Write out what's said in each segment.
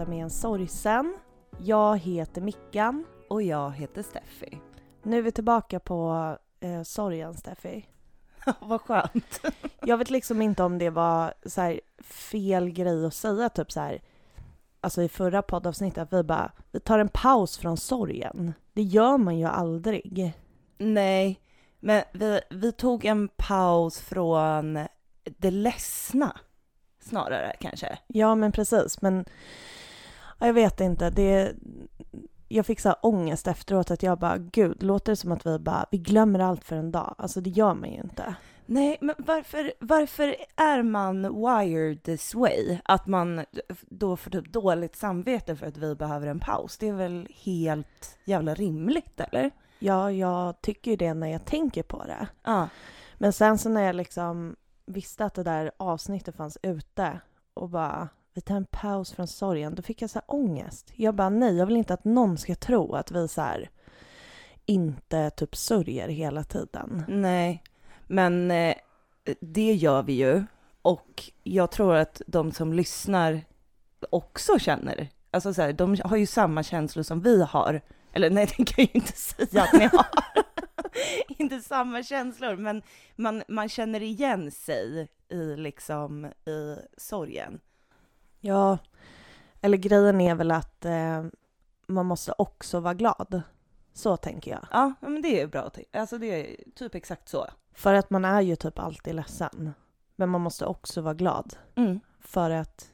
prata med en sorgsen. Jag heter Mickan. Och jag heter Steffi. Nu är vi tillbaka på eh, sorgen, Steffi. Vad skönt. Jag vet liksom inte om det var så här, fel grej att säga, typ så här, alltså i förra poddavsnittet, att vi bara, vi tar en paus från sorgen. Det gör man ju aldrig. Nej, men vi, vi tog en paus från det ledsna snarare kanske. Ja, men precis, men jag vet inte, det jag fick så här ångest efteråt att jag bara, gud, låter det som att vi bara, vi glömmer allt för en dag? Alltså det gör man ju inte. Nej, men varför, varför är man wired this way? Att man då får typ dåligt samvete för att vi behöver en paus? Det är väl helt jävla rimligt, eller? Ja, jag tycker ju det när jag tänker på det. Ja. Men sen så när jag liksom visste att det där avsnittet fanns ute och bara, vi tar en paus från sorgen, då fick jag så här ångest. Jag bara, nej, jag vill inte att någon ska tro att vi så här inte typ sörjer hela tiden. Nej, men eh, det gör vi ju. Och jag tror att de som lyssnar också känner, alltså så här, de har ju samma känslor som vi har. Eller nej, det kan jag ju inte säga att ni har. inte samma känslor, men man, man känner igen sig i liksom i sorgen. Ja, eller grejen är väl att eh, man måste också vara glad. Så tänker jag. Ja, men det är bra. Alltså det är typ exakt så. För att man är ju typ alltid ledsen. Men man måste också vara glad. Mm. För att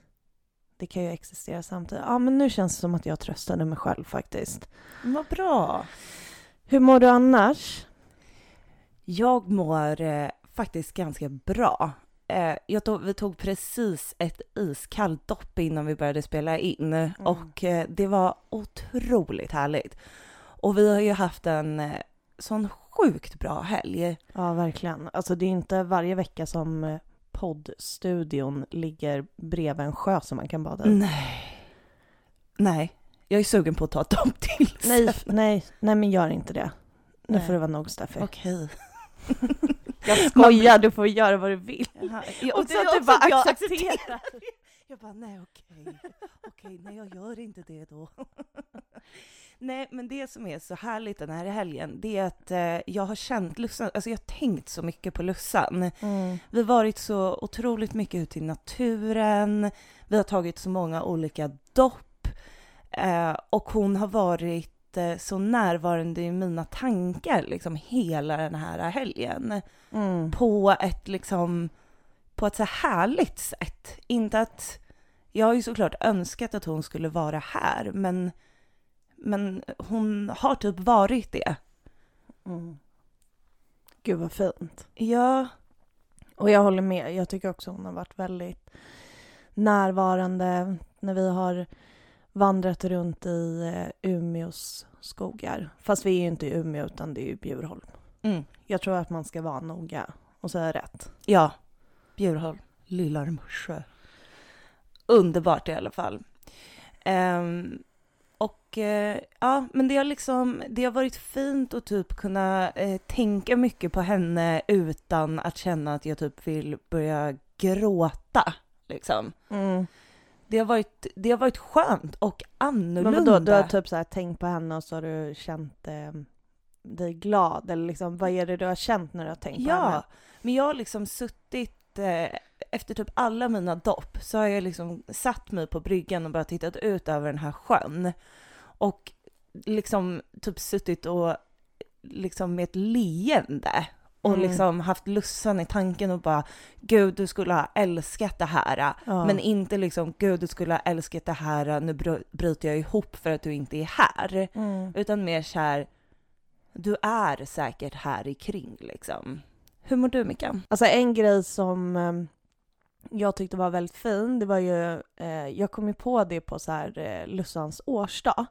det kan ju existera samtidigt. Ja, men nu känns det som att jag tröstade mig själv faktiskt. Vad bra. Hur mår du annars? Jag mår eh, faktiskt ganska bra. Eh, jag tog, vi tog precis ett iskallt dopp innan vi började spela in mm. och eh, det var otroligt härligt. Och vi har ju haft en eh, sån sjukt bra helg. Ja, verkligen. Alltså det är inte varje vecka som poddstudion ligger bredvid en sjö som man kan bada i. Nej. Nej, jag är sugen på att ta ett dopp till. Nej, nej, nej, men gör inte det. Nu Nej. får det vara nog, Steffi. Okej. Jag skojar, du får göra vad du vill. Jaha. Och det så att du bara jag accepterar. Jag bara, nej okej, okej, nej jag gör inte det då. nej, men det som är så härligt den här helgen, det är att eh, jag har känt Lussan, alltså jag har tänkt så mycket på Lussan. Mm. Vi har varit så otroligt mycket ute i naturen, vi har tagit så många olika dopp eh, och hon har varit eh, så närvarande i mina tankar liksom hela den här helgen Mm. på ett liksom på ett så härligt sätt. Inte att jag har ju såklart önskat att hon skulle vara här, men men hon har typ varit det. Mm. Gud vad fint. Ja, Och jag håller med. Jag tycker också hon har varit väldigt närvarande när vi har vandrat runt i eh, Umeås skogar. Fast vi är ju inte i Umeå utan det är ju Bjurholm. mm, Jag tror att man ska vara noga och säga rätt. ja, Bjurholm, Lillarmsjö. Underbart i alla fall. Ehm, och eh, ja, men det har liksom, det har varit fint att typ kunna eh, tänka mycket på henne utan att känna att jag typ vill börja gråta, liksom. Mm. Det har varit, det har varit skönt och annorlunda. Men vadå, du har typ så här tänkt på henne och så har du känt eh, dig glad? Eller liksom, vad är det du har känt när du har tänkt på henne? Ja, men jag har liksom suttit, eh, efter typ alla mina dopp, så har jag liksom satt mig på bryggan och bara tittat ut över den här sjön. Och liksom typ suttit och liksom med ett leende och Mm. liksom haft lussan i tanken och bara gud du skulle ha älskat det här. Ja. Men inte liksom gud du skulle ha älskat det här, nu bry- bryter jag ihop för att du inte är här. Mm. Utan mer så här, du är säkert här i kring liksom. Hur mår du Mickan? Alltså en grej som eh, jag tyckte var väldigt fin, det var ju, eh, jag kom ju på det på så här eh, Lussans årsdag,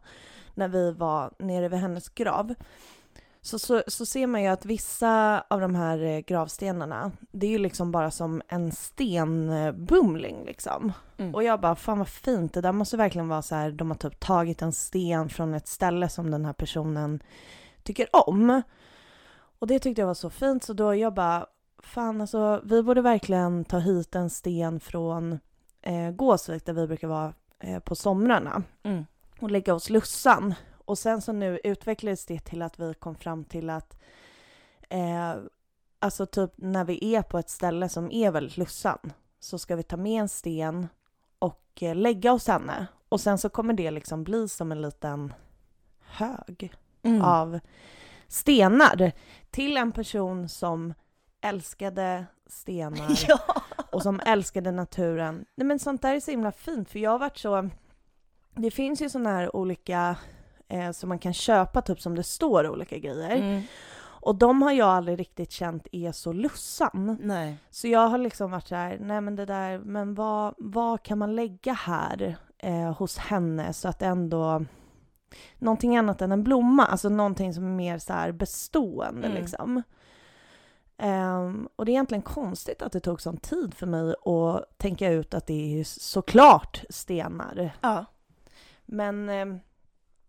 när vi var nere vid hennes grav. Så, så, så ser man ju att vissa av de här eh, gravstenarna, det är ju liksom bara som en stenbumling liksom. Mm. Och jag bara, fan vad fint, det där måste verkligen vara så här, de har typ tagit en sten från ett ställe som den här personen tycker om. Och det tyckte jag var så fint, så då jag bara, fan alltså vi borde verkligen ta hit en sten från eh, Gåsvik där vi brukar vara eh, på somrarna Mm. och lägga hos Lussan. Och sen så nu utvecklades det till att vi kom fram till att eh, alltså typ när vi är på ett ställe som är väldigt Lussan så ska vi ta med en sten och eh, lägga hos henne. Och sen så kommer det liksom bli som en liten hög Mm. av stenar till en person som älskade stenar Ja. och som älskade naturen. Nej men sånt där är så himla fint för jag har varit så... Det finns ju såna här olika eh, som man kan köpa typ som det står olika grejer. Mm. Och de har jag aldrig riktigt känt är så lussan. Nej. Så jag har liksom varit så här, nej men det där, men vad, vad kan man lägga här eh, hos henne så att ändå någonting annat än en blomma, alltså någonting som är mer så här bestående Mm. liksom. Ehm, och det är egentligen konstigt att det tog sån tid för mig att tänka ut att det är såklart stenar. Ja. Men ehm,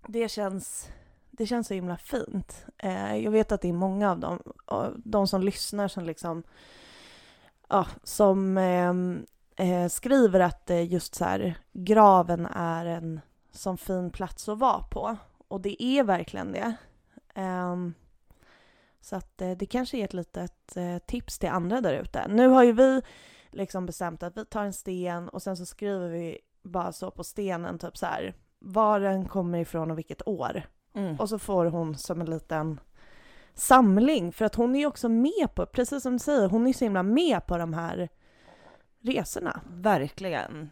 det känns det känns så himla fint. Eh, jag vet att det är många av dem, de som lyssnar som liksom, ja, som ehm, eh, skriver att eh, just så här, graven är en sån fin plats att vara på. Och det är verkligen det. Ehm, så att eh, det kanske är ett litet eh, tips till andra där ute. Nu har ju vi liksom bestämt att vi tar en sten och sen så skriver vi bara så på stenen typ så här var den kommer ifrån och vilket år. Mm. Och så får hon som en liten samling för att hon är ju också med på, precis som du säger, hon är så himla med på de här resorna. Verkligen.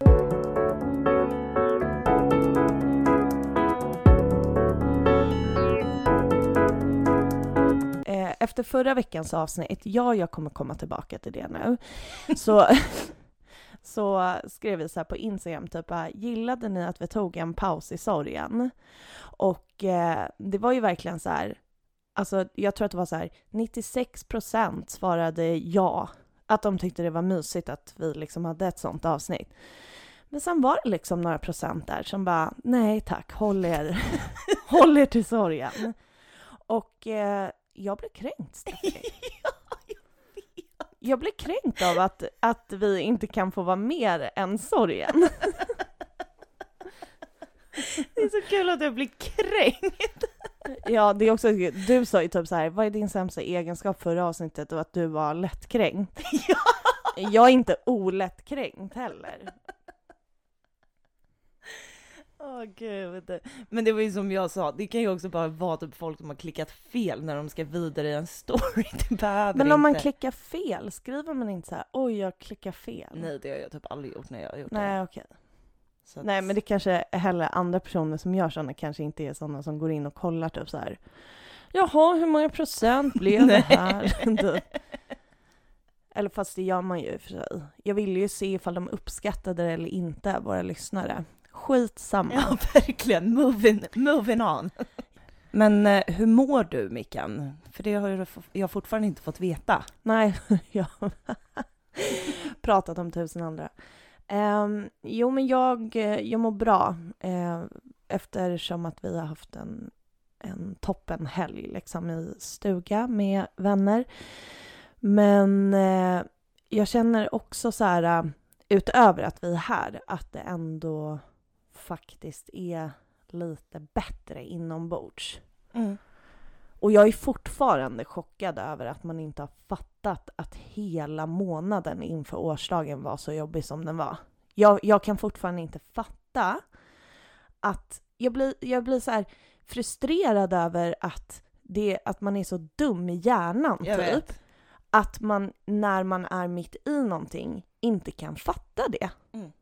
Eh, Efter förra veckans avsnitt, ja jag kommer komma tillbaka till det nu, så, så skrev vi så här på Instagram typ bara, gillade ni att vi tog en paus i sorgen? Och eh, det var ju verkligen så här, alltså jag tror att det var så här 96 procent svarade ja, att de tyckte det var mysigt att vi liksom hade ett sånt avsnitt. Men sen var det liksom några procent där som bara, nej tack, håll er, håll er till sorgen. Och eh, jag blev kränkt, Stephanie. Jag blev kränkt av att, att vi inte kan få vara mer än sorgen. Det är så kul att jag blir kränkt. Ja, det är också, du sa ju typ så här, vad är din sämsta egenskap förra avsnittet och att du var lättkränkt. Ja. Jag är inte olättkränkt heller. Åh gud. Men det var ju som jag sa, det kan ju också bara vara typ folk som har klickat fel när de ska vidare i en story. Det behöver Men om man inte. klickar fel, skriver man inte så här, oj jag klickar fel? Nej, det har jag typ aldrig gjort när jag har gjort Nej, det. okej. Så att- Nej, men det kanske heller andra personer som gör sådana kanske inte är sådana som går in och kollar typ så här. Jaha, hur många procent blev det Nej. här? Typ. Eller fast det gör man ju i och för sig. Jag vill ju se ifall de uppskattade det eller inte, våra lyssnare. Skitsamma. Ja, verkligen. Moving, moving on. Men eh, hur mår du, Mickan? För det har jag fortfarande inte fått veta. Nej, jag har pratat om tusen andra. Um, jo, men jag, eh, jag mår bra eh, eftersom att vi har haft en, en toppen helg liksom, i stuga med vänner. Men eh, jag känner också så här, eh, utöver att vi är här, att det ändå faktiskt är lite bättre inombords. Och jag är fortfarande chockad över att man inte har fattat att hela månaden inför årsdagen var så jobbig som den var. Jag, jag kan fortfarande inte fatta att jag blir, jag blir så frustrerad över att, det, att man är så dum i hjärnan Jag typ. vet. Att man när man är mitt i någonting inte kan fatta det. Mm.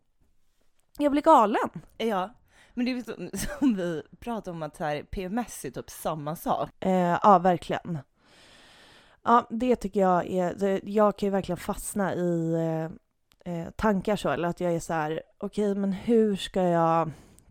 Jag blir galen. Ja, men det är som, som vi pratade om att här, PMS är typ samma sak. Eh, ja, verkligen. Ja, det tycker jag är... Det, jag kan ju verkligen fastna i eh, eh, tankar så, eller att jag är så här, okej, men hur ska jag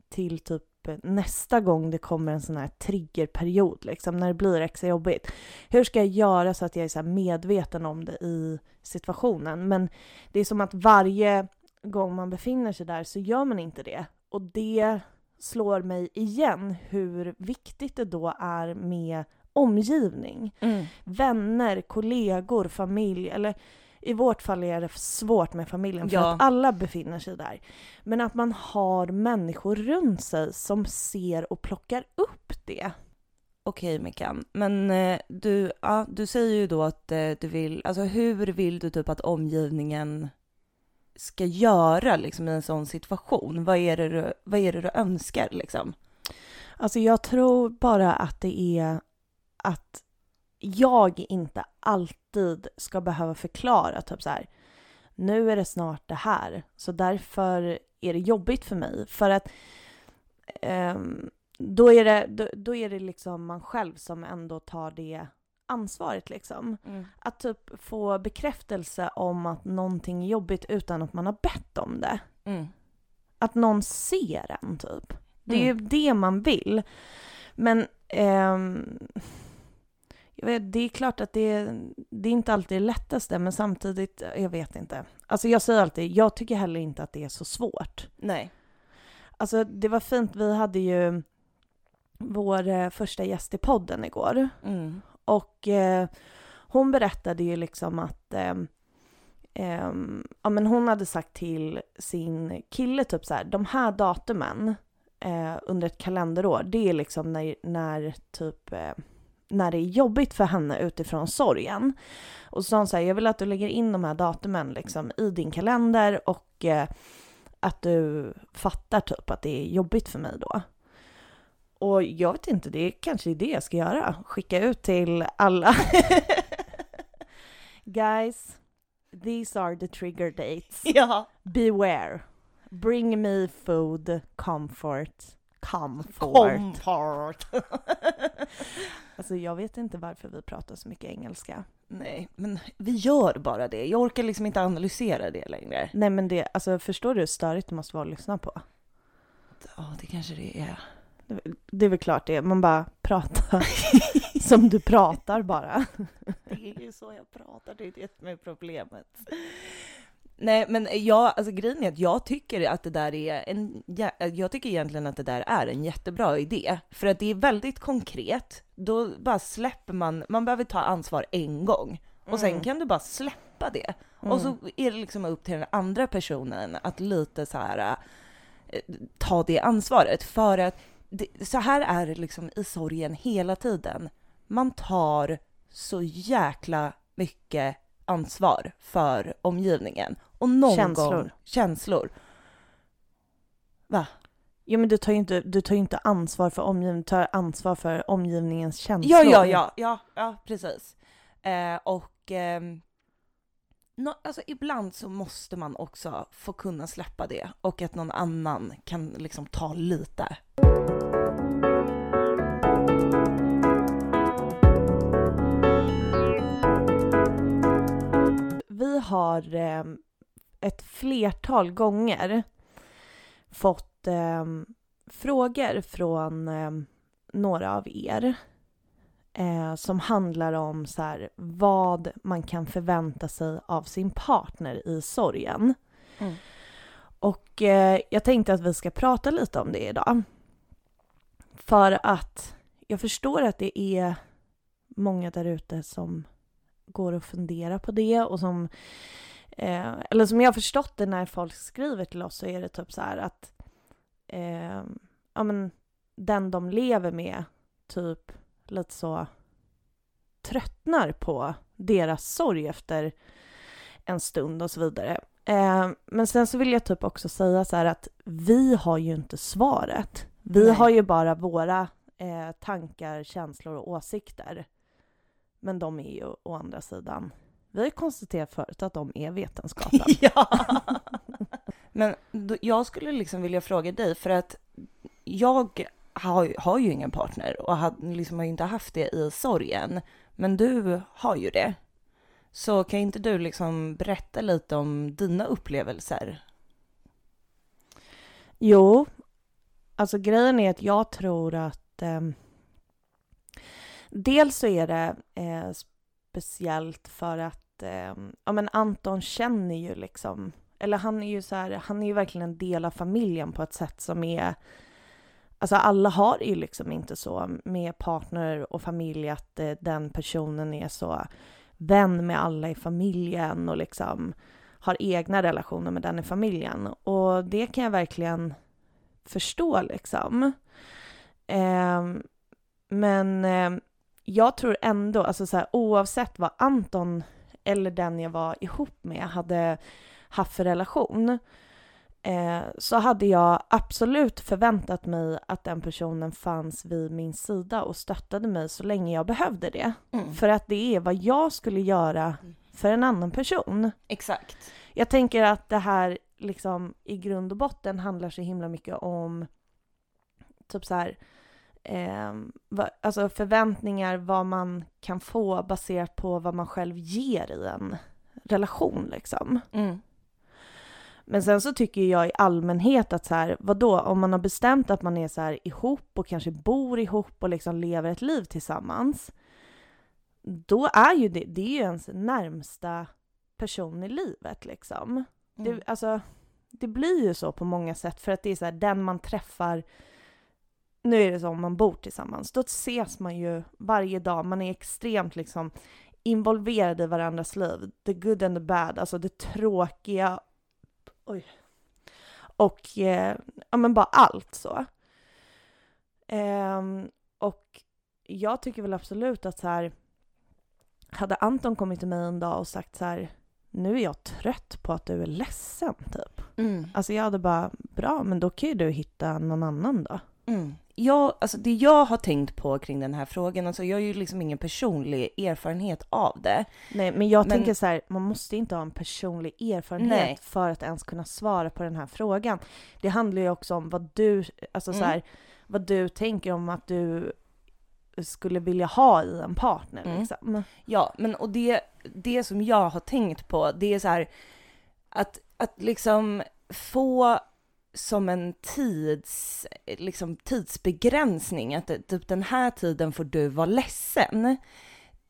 till typ nästa gång det kommer en sån här triggerperiod, liksom, när det blir extra jobbigt. Hur ska jag göra så att jag är så här medveten om det i situationen? Men det är som att varje gång man befinner sig där så gör man inte det. Och det slår mig igen hur viktigt det då är med omgivning. Vänner, kollegor, familj eller i vårt fall är det svårt med familjen för Ja. att alla befinner sig där. Men att man har människor runt sig som ser och plockar upp det. Okej Mickan, men eh, du, ja, du säger ju då att eh, du vill, alltså hur vill du typ att omgivningen ska göra liksom i en sån situation? Vad är det du, vad är det du önskar liksom? Alltså jag tror bara att det är att jag inte alltid ska behöva förklara typ så här. Nu är det snart det här, så därför är det jobbigt för mig. För att ehm, då, är det, då, då är det liksom man själv som ändå tar det ansvaret liksom. Att typ få bekräftelse om att någonting är jobbigt utan att man har bett om det. Mm. Att någon ser en typ. Det är Mm. ju det man vill. Men ehm, jag vet, det är klart att det, det är inte alltid det lättaste, men samtidigt, jag vet inte. Alltså jag säger alltid, jag tycker heller inte att det är så svårt. Nej. Alltså det var fint, vi hade ju vår eh, första gäst i podden igår. Mm. Och eh, hon berättade ju liksom att eh, eh, ja, men hon hade sagt till sin kille typ så här, de här datumen eh, under ett kalenderår, det är liksom när, när typ eh, när det är jobbigt för henne utifrån sorgen. Och så sa hon så här, jag vill att du lägger in de här datumen liksom i din kalender och eh, att du fattar typ att det är jobbigt för mig då. Och jag vet inte, det kanske är det jag ska göra. Skicka ut till alla. Guys, these are the trigger dates. Ja. Beware. Bring me food, comfort, comfort. Comfort. Alltså jag vet inte varför vi pratar så mycket engelska. Nej, men vi gör bara det. Jag orkar liksom inte analysera det längre. Nej men det, alltså förstår du hur störigt det måste vara att lyssna på? Ja, det kanske det är. Det, är väl klart det, man bara pratar som du pratar bara. Det är ju så jag pratar, det är det som är problemet. Nej, men jag, alltså grejen är att jag tycker att det där är en, jag tycker egentligen att det där är en jättebra idé. För att det är väldigt konkret. Då bara släpper man, man behöver ta ansvar en gång. Och sen Mm. kan du bara släppa det. Och så är det liksom upp till den andra personen att lite så här eh, ta det ansvaret. För att det, så här är det liksom i sorgen hela tiden. Man tar så jäkla mycket ansvar för omgivningen. Och någon Känslor. gång... Känslor. Va? Ja men du tar ju inte, du tar inte ansvar för omgivningen, du tar ansvar för omgivningens känslor. Ja, ja, ja, ja, ja, precis. Eh, och ehm, nå- alltså ibland så måste man också få kunna släppa det och att någon annan kan liksom ta lite. Har eh, ett flertal gånger fått eh, frågor från eh, några av er eh, som handlar om så här, vad man kan förvänta sig av sin partner i sorgen. Mm. Och eh, jag tänkte att vi ska prata lite om det idag. För att jag förstår att det är många där ute som går och funderar på det och som eh, eller som jag har förstått det när folk skriver till oss så är det typ så här att eh, ja men den de lever med typ lite så tröttnar på deras sorg efter en stund och så vidare. Eh, men sen så vill jag typ också säga så här att vi har ju inte svaret. Vi Nej. har ju bara våra eh, tankar, känslor och åsikter. Men de är ju å andra sidan, vi har ju konstaterat förut att de är vetenskapen. ja! Men då, jag skulle liksom vilja fråga dig, för att jag har, har ju ingen partner och har, liksom har inte haft det i sorgen. Men du har ju det. Så kan inte du liksom berätta lite om dina upplevelser? Jo, alltså grejen är att jag tror att eh, dels så är det eh, speciellt för att eh, ja men Anton känner ju liksom, eller han är ju så här, han är ju verkligen en del av familjen på ett sätt som är Alltså alla har ju liksom inte så med partner och familj att eh, den personen är så vän med alla i familjen och liksom har egna relationer med den i familjen. Och det kan jag verkligen förstå liksom. Eh, men eh, jag tror ändå, alltså så här, oavsett vad Anton eller den jag var ihop med hade haft för relation eh, så hade jag absolut förväntat mig att den personen fanns vid min sida och stöttade mig så länge jag behövde det. Mm. För att det är vad jag skulle göra för en annan person. Exakt. Jag tänker att det här liksom i grund och botten handlar så himla mycket om typ så här eh, va, alltså förväntningar, vad man kan få baserat på vad man själv ger i en relation liksom. Mm. Men sen så tycker jag i allmänhet att så här, vadå, om man har bestämt att man är så här ihop och kanske bor ihop och liksom lever ett liv tillsammans, då är ju det, det är ju ens närmsta person i livet liksom. Mm. Det, alltså, det blir ju så på många sätt för att det är så här, den man träffar nu är det så om man bor tillsammans, då ses man ju varje dag, man är extremt liksom involverad i varandras liv. The good and the bad, alltså det tråkiga, oj. Och eh, ja men bara allt så. Ehm, och jag tycker väl absolut att så här, hade Anton kommit till mig en dag och sagt så här, nu är jag trött på att du är ledsen typ. Mm. Alltså jag hade bara, bra men då kan ju du hitta någon annan då. Mm. Jag, alltså det jag har tänkt på kring den här frågan, alltså jag har ju liksom ingen personlig erfarenhet av det. Nej men jag Men- tänker så här, man måste inte ha en personlig erfarenhet Nej. för att ens kunna svara på den här frågan. Det handlar ju också om vad du, alltså så Mm. här, vad du tänker om att du skulle vilja ha i en partner Mm. liksom. Ja, men och det, det som jag har tänkt på, det är så här att, att liksom få som en tids, liksom tidsbegränsning, att typ den här tiden får du vara ledsen.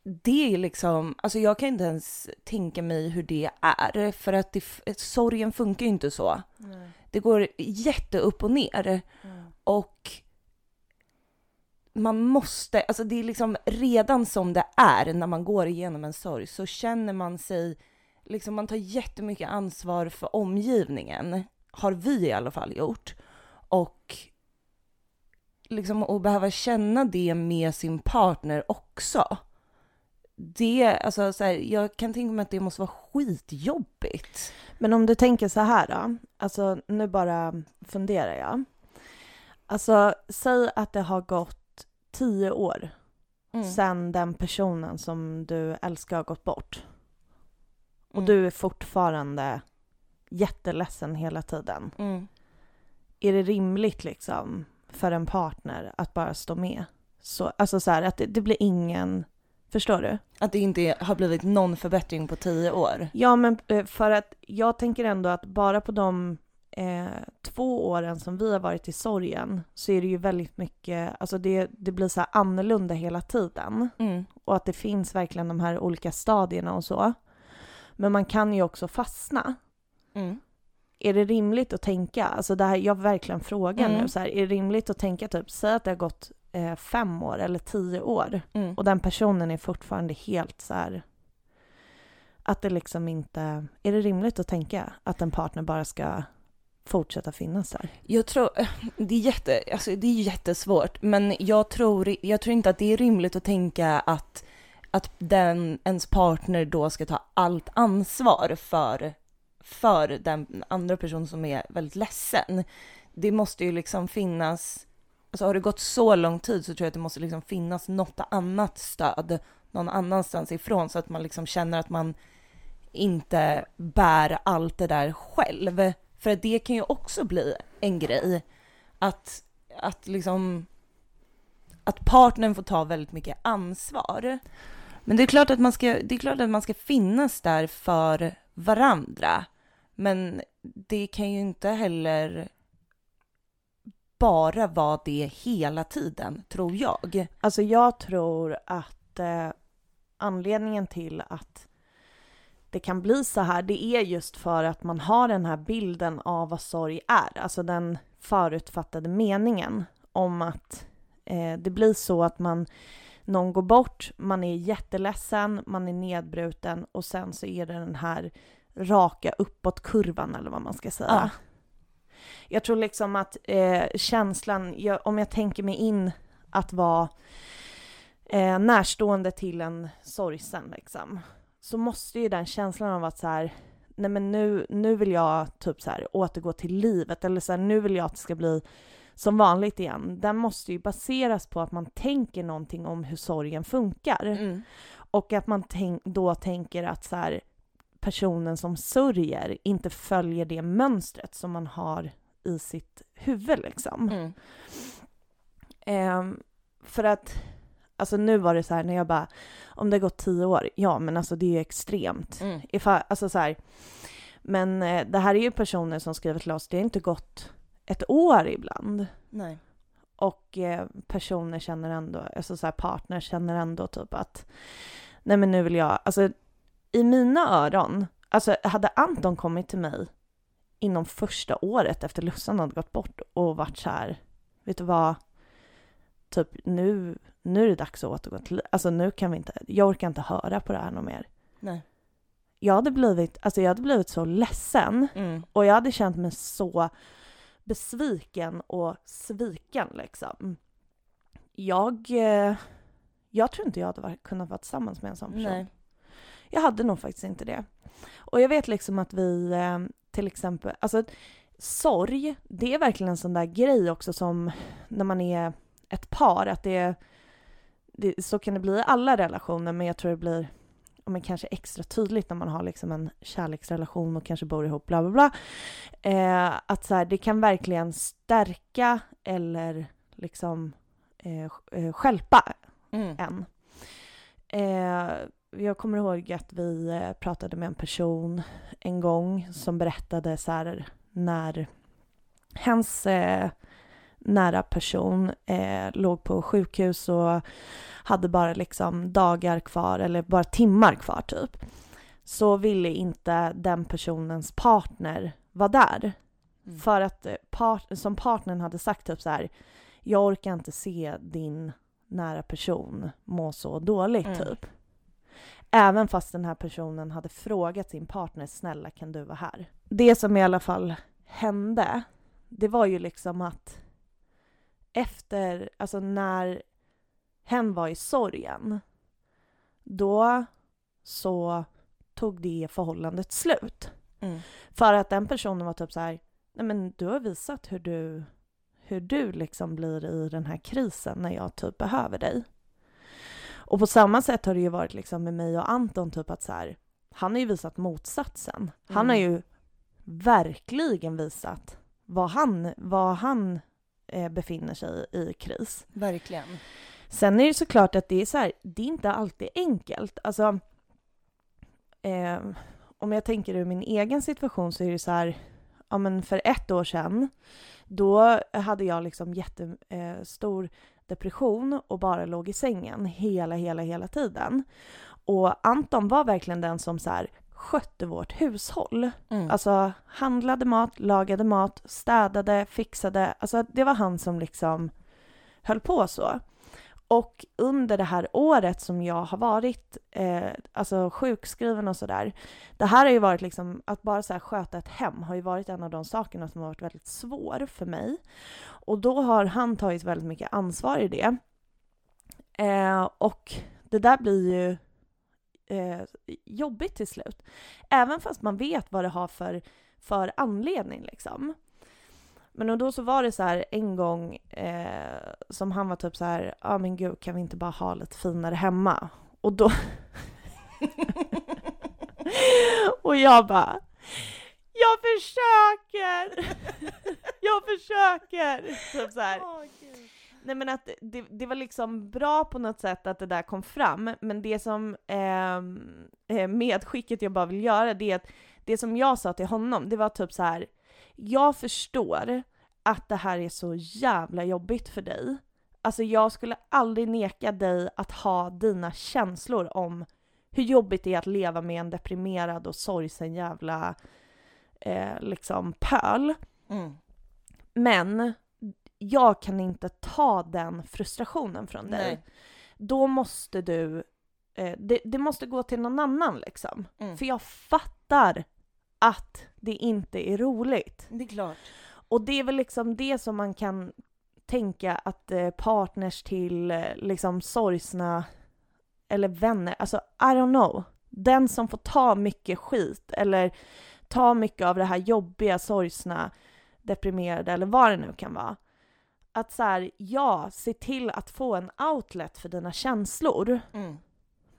Det är liksom, alltså jag kan inte ens tänka mig hur det är, för att det, sorgen funkar ju inte så. Det går jätte upp och ner. Och man måste, alltså det är liksom redan som det är när man går igenom en sorg så känner man sig, liksom man tar jättemycket ansvar för omgivningen, har vi i alla fall gjort. Och liksom att behöva känna det med sin partner också. Det, alltså så här, jag kan tänka mig att det måste vara skitjobbigt. Men om du tänker så här då, alltså nu bara funderar jag. Alltså säg att det har gått tio år Mm. sen den personen som du älskar har gått bort. Och Mm. du är fortfarande jätteledsen hela tiden. Mm. Är det rimligt liksom för en partner att bara stå med? Så, alltså så här, att det, det blir ingen... Förstår du? Att det inte har blivit någon förbättring på tio år. Ja, men eh, för att jag tänker ändå att bara på de eh, två åren som vi har varit i sorgen så är det ju väldigt mycket, alltså det, det blir så här annorlunda hela tiden. Mm. Och att det finns verkligen de här olika stadierna och så. Men man kan ju också fastna. Mm. Är det rimligt att tänka, alltså det här, jag verkligen frågar Mm. nu så här, är det rimligt att tänka typ, säg att det har gått eh, fem år eller tio år Mm. och den personen är fortfarande helt så här att det liksom inte, är det rimligt att tänka att en partner bara ska fortsätta finnas där? Jag tror, det är, jätte, alltså det är jättesvårt, men jag tror, jag tror inte att det är rimligt att tänka att, att den, ens partner då ska ta allt ansvar för, för den andra personen som är väldigt ledsen. Det måste ju liksom finnas, alltså har det gått så lång tid så tror jag att det måste liksom finnas något annat stöd någon annanstans ifrån så att man liksom känner att man inte bär allt det där själv. För det kan ju också bli en grej. Att, att liksom att partnern får ta väldigt mycket ansvar. Men det är klart att man ska, det är klart att man ska finnas där för varandra. Men det kan ju inte heller bara vara det hela tiden, tror jag. Alltså jag tror att eh, anledningen till att det kan bli så här, det är just för att man har den här bilden av vad sorg är, alltså den förutfattade meningen om att eh, det blir så att man någon går bort, man är jätteledsen, man är nedbruten och sen så är det den här raka uppåtkurvan eller vad man ska säga. Ja. Jag tror liksom att eh, känslan, jag, om jag tänker mig in att vara eh, närstående till en sorgsen liksom, så måste ju den känslan av att så här, nej men nu, nu vill jag typ så här återgå till livet eller så här, nu vill jag att det ska bli som vanligt igen. Den måste ju baseras på att man tänker någonting om hur sorgen funkar. Mm. Och att man tänk, då tänker att så här, personen som sörjer inte följer det mönstret som man har i sitt huvud liksom. Mm. Ehm, för att, alltså nu var det så här när jag bara, om det har gått tio år, ja men alltså det är ju extremt. Mm. Ifall, alltså så här, men eh, det här är ju personer som skriver till oss, det har inte gått ett år ibland. Nej. Och eh, personer känner ändå, alltså så här partners känner ändå typ att nej men nu vill jag, alltså i mina öron, alltså hade Anton kommit till mig inom första året efter Lussan hade gått bort och varit så här, vet du vad, typ nu, nu är det dags att återgå till, alltså nu kan vi inte, jag orkar inte höra på det här något mer. Nej. Jag hade blivit, alltså jag hade blivit så ledsen Mm. och jag hade känt mig så besviken och sviken liksom. Jag, eh, jag tror inte jag hade kunnat vara tillsammans med en sån person. Nej. Jag hade nog faktiskt inte det. Och jag vet liksom att vi eh, till exempel, alltså sorg, det är verkligen en sån där grej också som när man är ett par, att det, det så kan det bli i alla relationer, men jag tror det blir men kanske extra tydligt när man har liksom en kärleksrelation och kanske bor ihop, bla bla bla. Eh, att så här, det kan verkligen stärka eller liksom eh, eh, stjälpa Mm. än. Eh, jag kommer ihåg att vi eh, pratade med en person en gång som berättade så här när hans eh, nära person eh, låg på sjukhus och hade bara liksom dagar kvar eller bara timmar kvar typ. Så ville inte den personens partner vara där. Mm. För att eh, part, som partnern hade sagt typ så här, jag orkar inte se din nära person må så dåligt Mm. typ. Även fast den här personen hade frågat sin partner, snälla kan du vara här? Det som i alla fall hände, det var ju liksom att efter, alltså när hen var i sorgen, då så tog det förhållandet slut. Mm. För att den personen var typ så här, nej men du har visat hur du, hur du liksom blir i den här krisen när jag typ behöver dig. Och på samma sätt har det ju varit liksom med mig och Anton typ att så här, han har ju visat motsatsen. Han har Mm. ju verkligen visat vad han, vad han eh, befinner sig i, i kris. Verkligen. Sen är det såklart att det är så här, det är inte alltid enkelt. Alltså, eh, om jag tänker ur min egen situation så är det så här, ja men för ett år sedan, då hade jag liksom jättestor eh, depression och bara låg i sängen hela, hela, hela tiden. Och Anton var verkligen den som så här skötte vårt hushåll. Mm. Alltså handlade mat, lagade mat, städade, fixade. Alltså det var han som liksom höll på så. Och under det här året som jag har varit eh, alltså sjukskriven och sådär. Det här har ju varit liksom, att bara så här sköta ett hem har ju varit en av de sakerna som har varit väldigt svår för mig. Och då har han tagit väldigt mycket ansvar i det. Eh, och det där blir ju eh, jobbigt till slut. Även fast man vet vad det har för, för anledning liksom. Men och då så var det så här en gång eh, som han var typ så här, ja ah, men gud kan vi inte bara ha lite finare hemma? Och då... och jag bara, jag försöker! jag försöker! Typ så här. Nej men att det, det var liksom bra på något sätt att det där kom fram, men det som ehm, eh, medskicket jag bara vill göra det är att det som jag sa till honom, det var typ så här. Jag förstår att det här är så jävla jobbigt för dig. Alltså jag skulle aldrig neka dig att ha dina känslor om hur jobbigt det är att leva med en deprimerad och sorgsen jävla eh, liksom pöl. Mm. Men jag kan inte ta den frustrationen från dig. Nej. då måste du, eh, det, det måste gå till någon annan liksom. Mm. För jag fattar att det inte är roligt. Det är klart. Och det är väl liksom det som man kan tänka att eh, partners till eh, liksom sorgsna eller vänner, alltså I don't know. Den som får ta mycket skit eller ta mycket av det här jobbiga, sorgsna, deprimerade eller vad det nu kan vara. Att så här, ja, se till att få en outlet för dina känslor, Mm.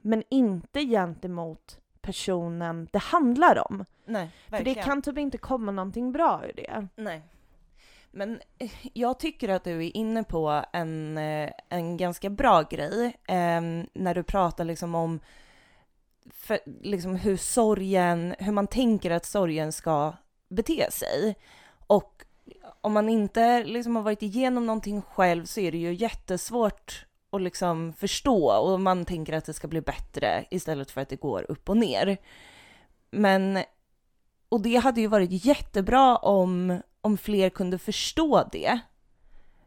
men inte gentemot personen det handlar om. Nej, För det kan typ inte komma någonting bra ur det. Nej. Men eh, jag tycker att du är inne på en, eh, en ganska bra grej eh, när du pratar liksom om för, liksom hur sorgen, hur man tänker att sorgen ska bete sig. Och om man inte liksom har varit igenom någonting själv så är det ju jättesvårt att liksom förstå och man tänker att det ska bli bättre istället för att det går upp och ner. Men, och det hade ju varit jättebra om, om fler kunde förstå det.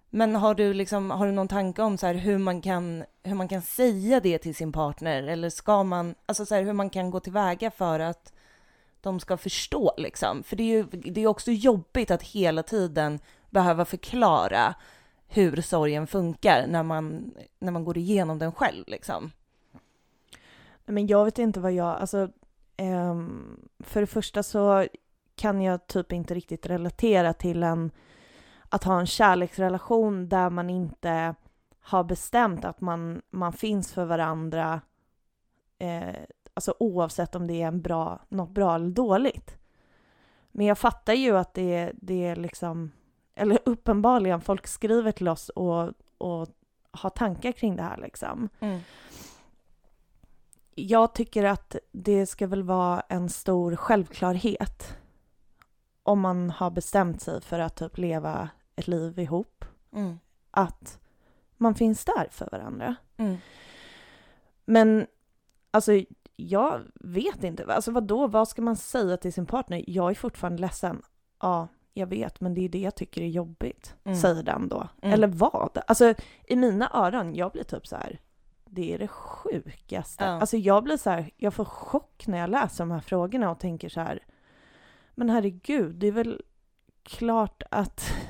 Men har du, liksom, har du någon tanke om så här hur, man kan, hur man kan säga det till sin partner? Eller ska man, alltså så här, hur man kan gå tillväga för att de ska förstå liksom? För det är ju det är också jobbigt att hela tiden behöva förklara hur sorgen funkar när man, när man går igenom den själv liksom. Men jag vet inte vad jag, alltså Um, för det första så kan jag typ inte riktigt relatera till en, att ha en kärleksrelation där man inte har bestämt att man, man finns för varandra, eh, alltså oavsett om det är en bra, något bra eller dåligt. Men jag fattar ju att det, det är liksom, eller uppenbarligen, folk skriver till oss och, och har tankar kring det här liksom. Mm. Jag tycker att det ska väl vara en stor självklarhet om man har bestämt sig för att typ leva ett liv ihop, Mm. att man finns där för varandra. Mm. Men alltså, jag vet inte. Alltså vad då? Vad ska man säga till sin partner? Jag är fortfarande ledsen. Ja, jag vet, men det är det jag tycker är jobbigt, Mm. säger den då. Mm. Eller vad? Alltså, i mina öron, jag blir typ så här. Det är det sjukaste. Ja. Alltså jag blir så här, jag får chock när jag läser de här frågorna och tänker så här. Men herregud, det är väl klart att...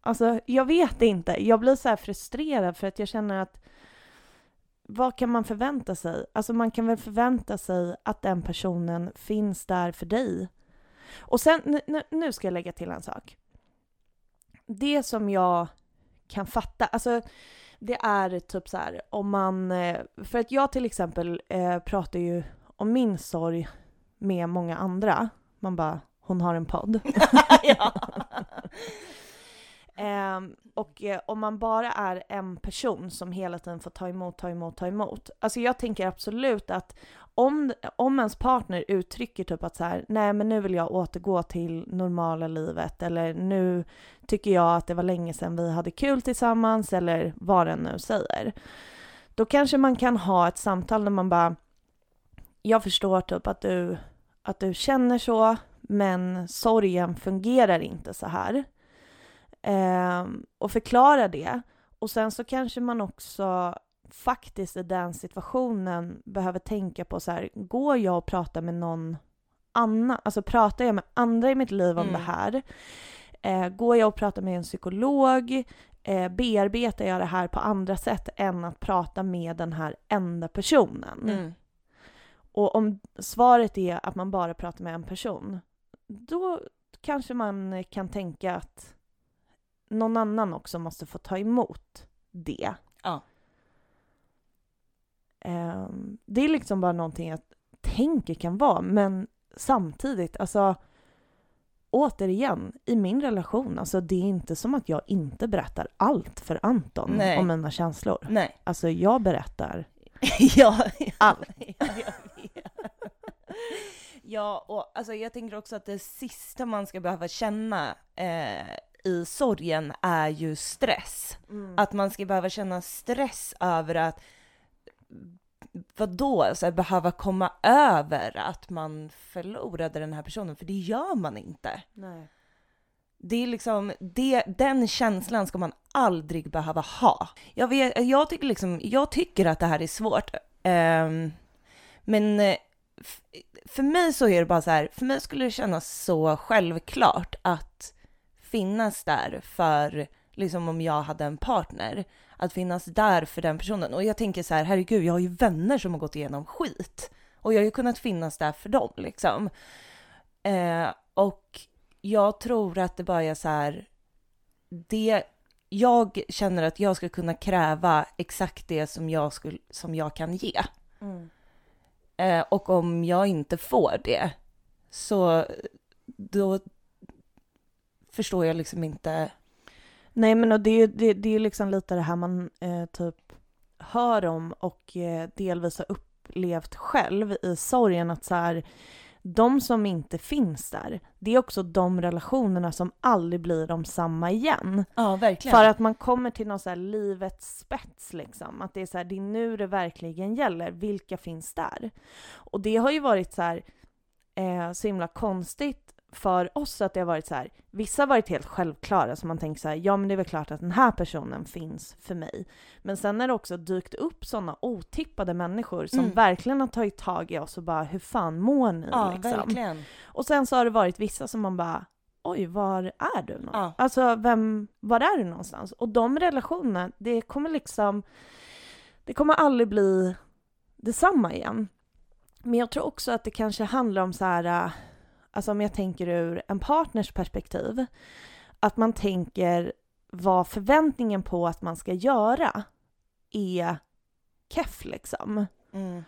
Alltså, jag vet inte. Jag blir så här frustrerad för att jag känner att vad kan man förvänta sig? Alltså man kan väl förvänta sig att den personen finns där för dig. Och sen, nu ska jag lägga till en sak. Det som jag kan fatta, alltså det är typ så här om man, eh, för att jag till exempel eh, pratar ju om min sorg med många andra. Man bara, hon har en podd. ja. Eh, och eh, om man bara är en person som hela tiden får ta emot, ta emot, ta emot. Alltså jag tänker absolut att om, om ens partner uttrycker typ att så här, nej men nu vill jag återgå till normala livet eller nu tycker jag att det var länge sedan vi hade kul tillsammans eller vad den nu säger. Då kanske man kan ha ett samtal där man bara, jag förstår typ att du, att du känner så, men sorgen fungerar inte så här. Ehm, och förklara det. Och sen så kanske man också faktiskt i den situationen behöver tänka på så här, går jag och pratar med någon annan, alltså pratar jag med andra i mitt liv om Mm. det här? Eh, går jag och pratar med en psykolog? Eh, bearbetar jag det här på andra sätt än att prata med den här enda personen? Mm. Och om svaret är att man bara pratar med en person, då kanske man kan tänka att någon annan också måste få ta emot det. Ja. Ehm, det är liksom bara någonting jag tänker kan vara, men samtidigt, alltså återigen, i min relation, alltså det är inte som att jag inte berättar allt för Anton Nej. om mina känslor. Nej. Alltså jag berättar ja, allt. ja, jag vet. Ja, och alltså jag tänker också att det sista man ska behöva känna eh, i sorgen är ju stress. Att man ska behöva känna stress över att vadå, så här, behöva komma över att man förlorade den här personen, för det gör man inte. Nej. Det är liksom, det, den känslan ska man aldrig behöva ha. Jag, vet, jag, tycker, liksom, jag tycker att det här är svårt. Um, men eh, för mig så är det bara så här, för mig skulle det kännas så självklart att finnas där för, liksom om jag hade en partner, att finnas där för den personen. Och jag tänker så här, herregud, jag har ju vänner som har gått igenom skit och jag har ju kunnat finnas där för dem liksom. Eh, och jag tror att det bara är så här, det, jag känner att jag ska kunna kräva exakt det som jag, skulle, som jag kan ge. Mm. Eh, och om jag inte får det, så då förstår jag liksom inte. Nej men det är det, det är liksom lite det här man eh, typ hör om och eh, delvis har upplevt själv i sorgen att så här, de som inte finns där, det är också de relationerna som aldrig blir de samma igen. Ja, verkligen. För att man kommer till någon så här livets spets liksom. Att det är så här, det är nu det verkligen gäller. Vilka finns där? Och det har ju varit så här, eh, så himla konstigt för oss att det har varit så här, vissa har varit helt självklara, så man tänker så här, ja men det är väl klart att den här personen finns för mig. Men sen har det också dykt upp sådana otippade människor som mm. verkligen har tagit tag i oss och bara, hur fan mår ni? Ja, liksom. verkligen. Och sen så har det varit vissa som man bara, oj, var är du? Ja. Alltså, vem, var är du någonstans? Och de relationerna, det kommer liksom, det kommer aldrig bli detsamma igen. Men jag tror också att det kanske handlar om så här alltså om jag tänker ur en partners perspektiv, att man tänker vad förväntningen på att man ska göra är keff liksom. Mm.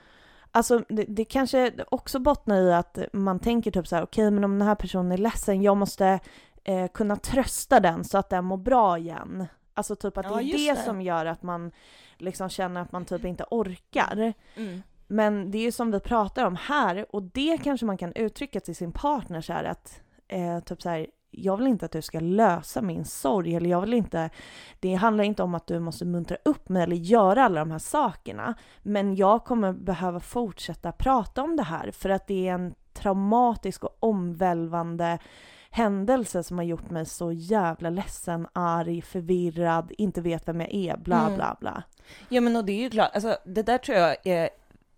Alltså det, det, kanske också bottnar i att man tänker typ så här, okej okay, men om den här personen är ledsen, jag måste eh, kunna trösta den så att den mår bra igen. Alltså typ att ja, det är det, det, som gör att man liksom känner att man typ inte orkar. Mm. Men det är ju som vi pratar om här, och det kanske man kan uttrycka till sin partner så här att eh, typ så här, jag vill inte att du ska lösa min sorg, eller jag vill inte, det handlar inte om att du måste muntra upp mig eller göra alla de här sakerna, men jag kommer behöva fortsätta prata om det här för att det är en traumatisk och omvälvande händelse som har gjort mig så jävla ledsen, arg, förvirrad, inte vet vem jag är, bla mm. bla bla. Ja men och det är ju klart, alltså det där tror jag är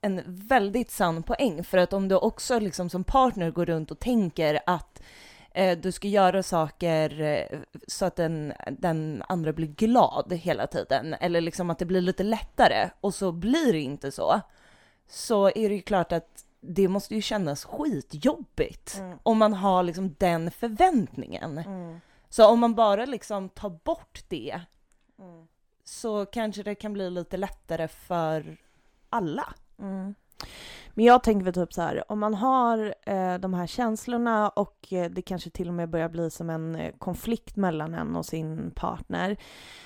en väldigt sann poäng, för att om du också liksom som partner går runt och tänker att eh, du ska göra saker eh, så att den, den andra blir glad hela tiden, eller liksom att det blir lite lättare, och så blir det inte så, så är det ju klart att det måste ju kännas skitjobbigt mm. om man har liksom den förväntningen. Mm. Så om man bara liksom tar bort det mm. så kanske det kan bli lite lättare för alla. Mm. Men jag tänker väl typ så här, om man har eh, de här känslorna och eh, det kanske till och med börjar bli som en eh, konflikt mellan en och sin partner,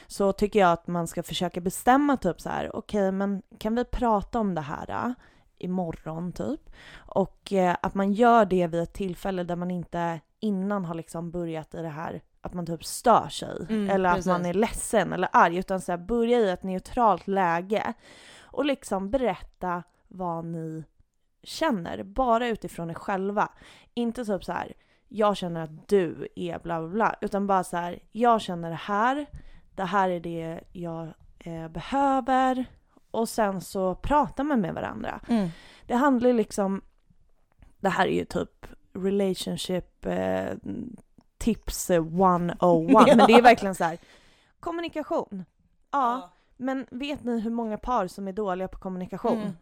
så tycker jag att man ska försöka bestämma typ så här, okej okay, men kan vi prata om det här äh, imorgon typ? Och eh, att man gör det vid ett tillfälle där man inte innan har liksom börjat i det här att man typ stör sig mm, eller att precis. man är ledsen eller arg utan så här, börja i ett neutralt läge och liksom berätta vad ni känner, bara utifrån er själva. Inte typ så här, jag känner att du är bla bla bla, utan bara så här, jag känner det här, det här är det jag eh, behöver och sen så pratar man med varandra. Mm. Det handlar ju liksom, det här är ju typ relationship eh, tips 101, ja. men det är verkligen så här, kommunikation. Ja, ja, men vet ni hur många par som är dåliga på kommunikation? Mm.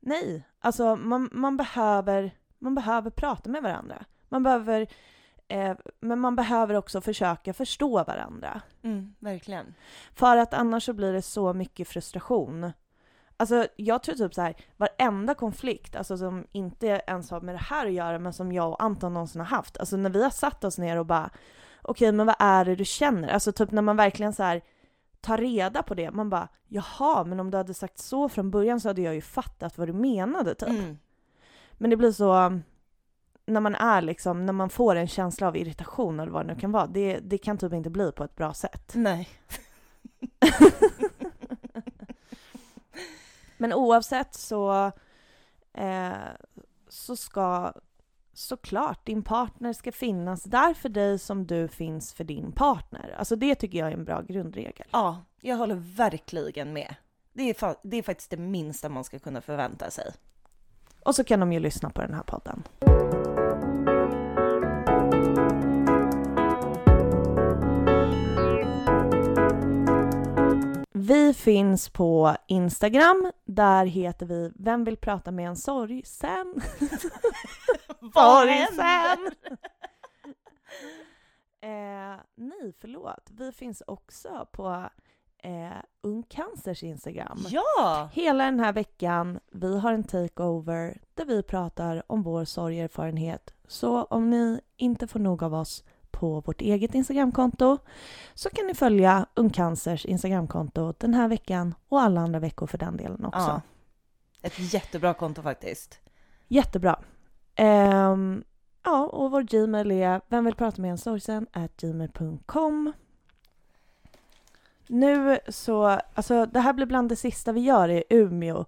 Nej, alltså man, man, behöver, man behöver prata med varandra. Man behöver, eh, men man behöver också försöka förstå varandra. Mm, verkligen. För att annars så blir det så mycket frustration. Alltså jag tror typ så här, varenda konflikt, alltså som inte ens har med det här att göra, men som jag och Anton någonsin har haft. Alltså när vi har satt oss ner och bara, okej okay, men vad är det du känner? Alltså typ när man verkligen så här ta reda på det. Man bara, jaha, men om du hade sagt så från början så hade jag ju fattat vad du menade typ. Mm. Men det blir så, när man är liksom, när man får en känsla av irritation eller vad det nu kan vara, det, det kan typ inte bli på ett bra sätt. Nej. men oavsett så, eh, så ska såklart, din partner ska finnas där för dig som du finns för din partner. Alltså det tycker jag är en bra grundregel. Ja, jag håller verkligen med. Det är, fa- det är faktiskt det minsta man ska kunna förvänta sig. Och så kan de ju lyssna på den här podden. Vi finns på Instagram. Där heter vi Vem vill prata med en sorgsen? Sorgsen! eh, nej, förlåt. Vi finns också på eh, Ung Cancers Instagram. Ja! Hela den här veckan, vi har en takeover där vi pratar om vår sorgerfarenhet. Så om ni inte får nog av oss på vårt eget Instagramkonto så kan ni följa Ung Cancers Instagramkonto den här veckan och alla andra veckor för den delen också. ja. Ett jättebra konto faktiskt. Jättebra. Ehm, ja, och vår Gmail är vem vill prata med en sorgsen gmail.com. Nu så, alltså det här blir bland det sista vi gör i Umeå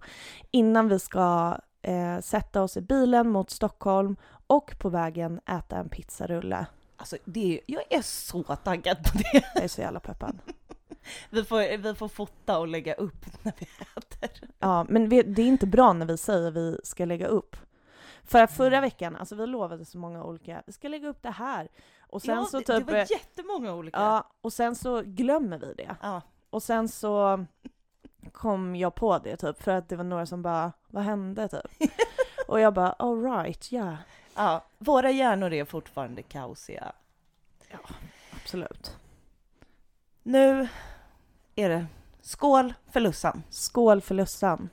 innan vi ska eh, sätta oss i bilen mot Stockholm och på vägen äta en pizzarulle. Alltså, det jag är så taggad på det. Jag är så jävla peppad. Vi får, vi får fota och lägga upp när vi äter. Ja, men vi, det är inte bra när vi säger vi ska lägga upp. För att förra veckan, alltså vi lovade så många olika, vi ska lägga upp det här. Och sen ja, så det, typ... det var jättemånga olika. Ja, och sen så glömmer vi det. Ja. Och sen så kom jag på det typ, för att det var några som bara, vad hände typ? och jag bara, all right, ja, yeah. Ja. Våra hjärnor är fortfarande kaosiga. absolut. Nu är det skål för Lussan. Skål för Lussan.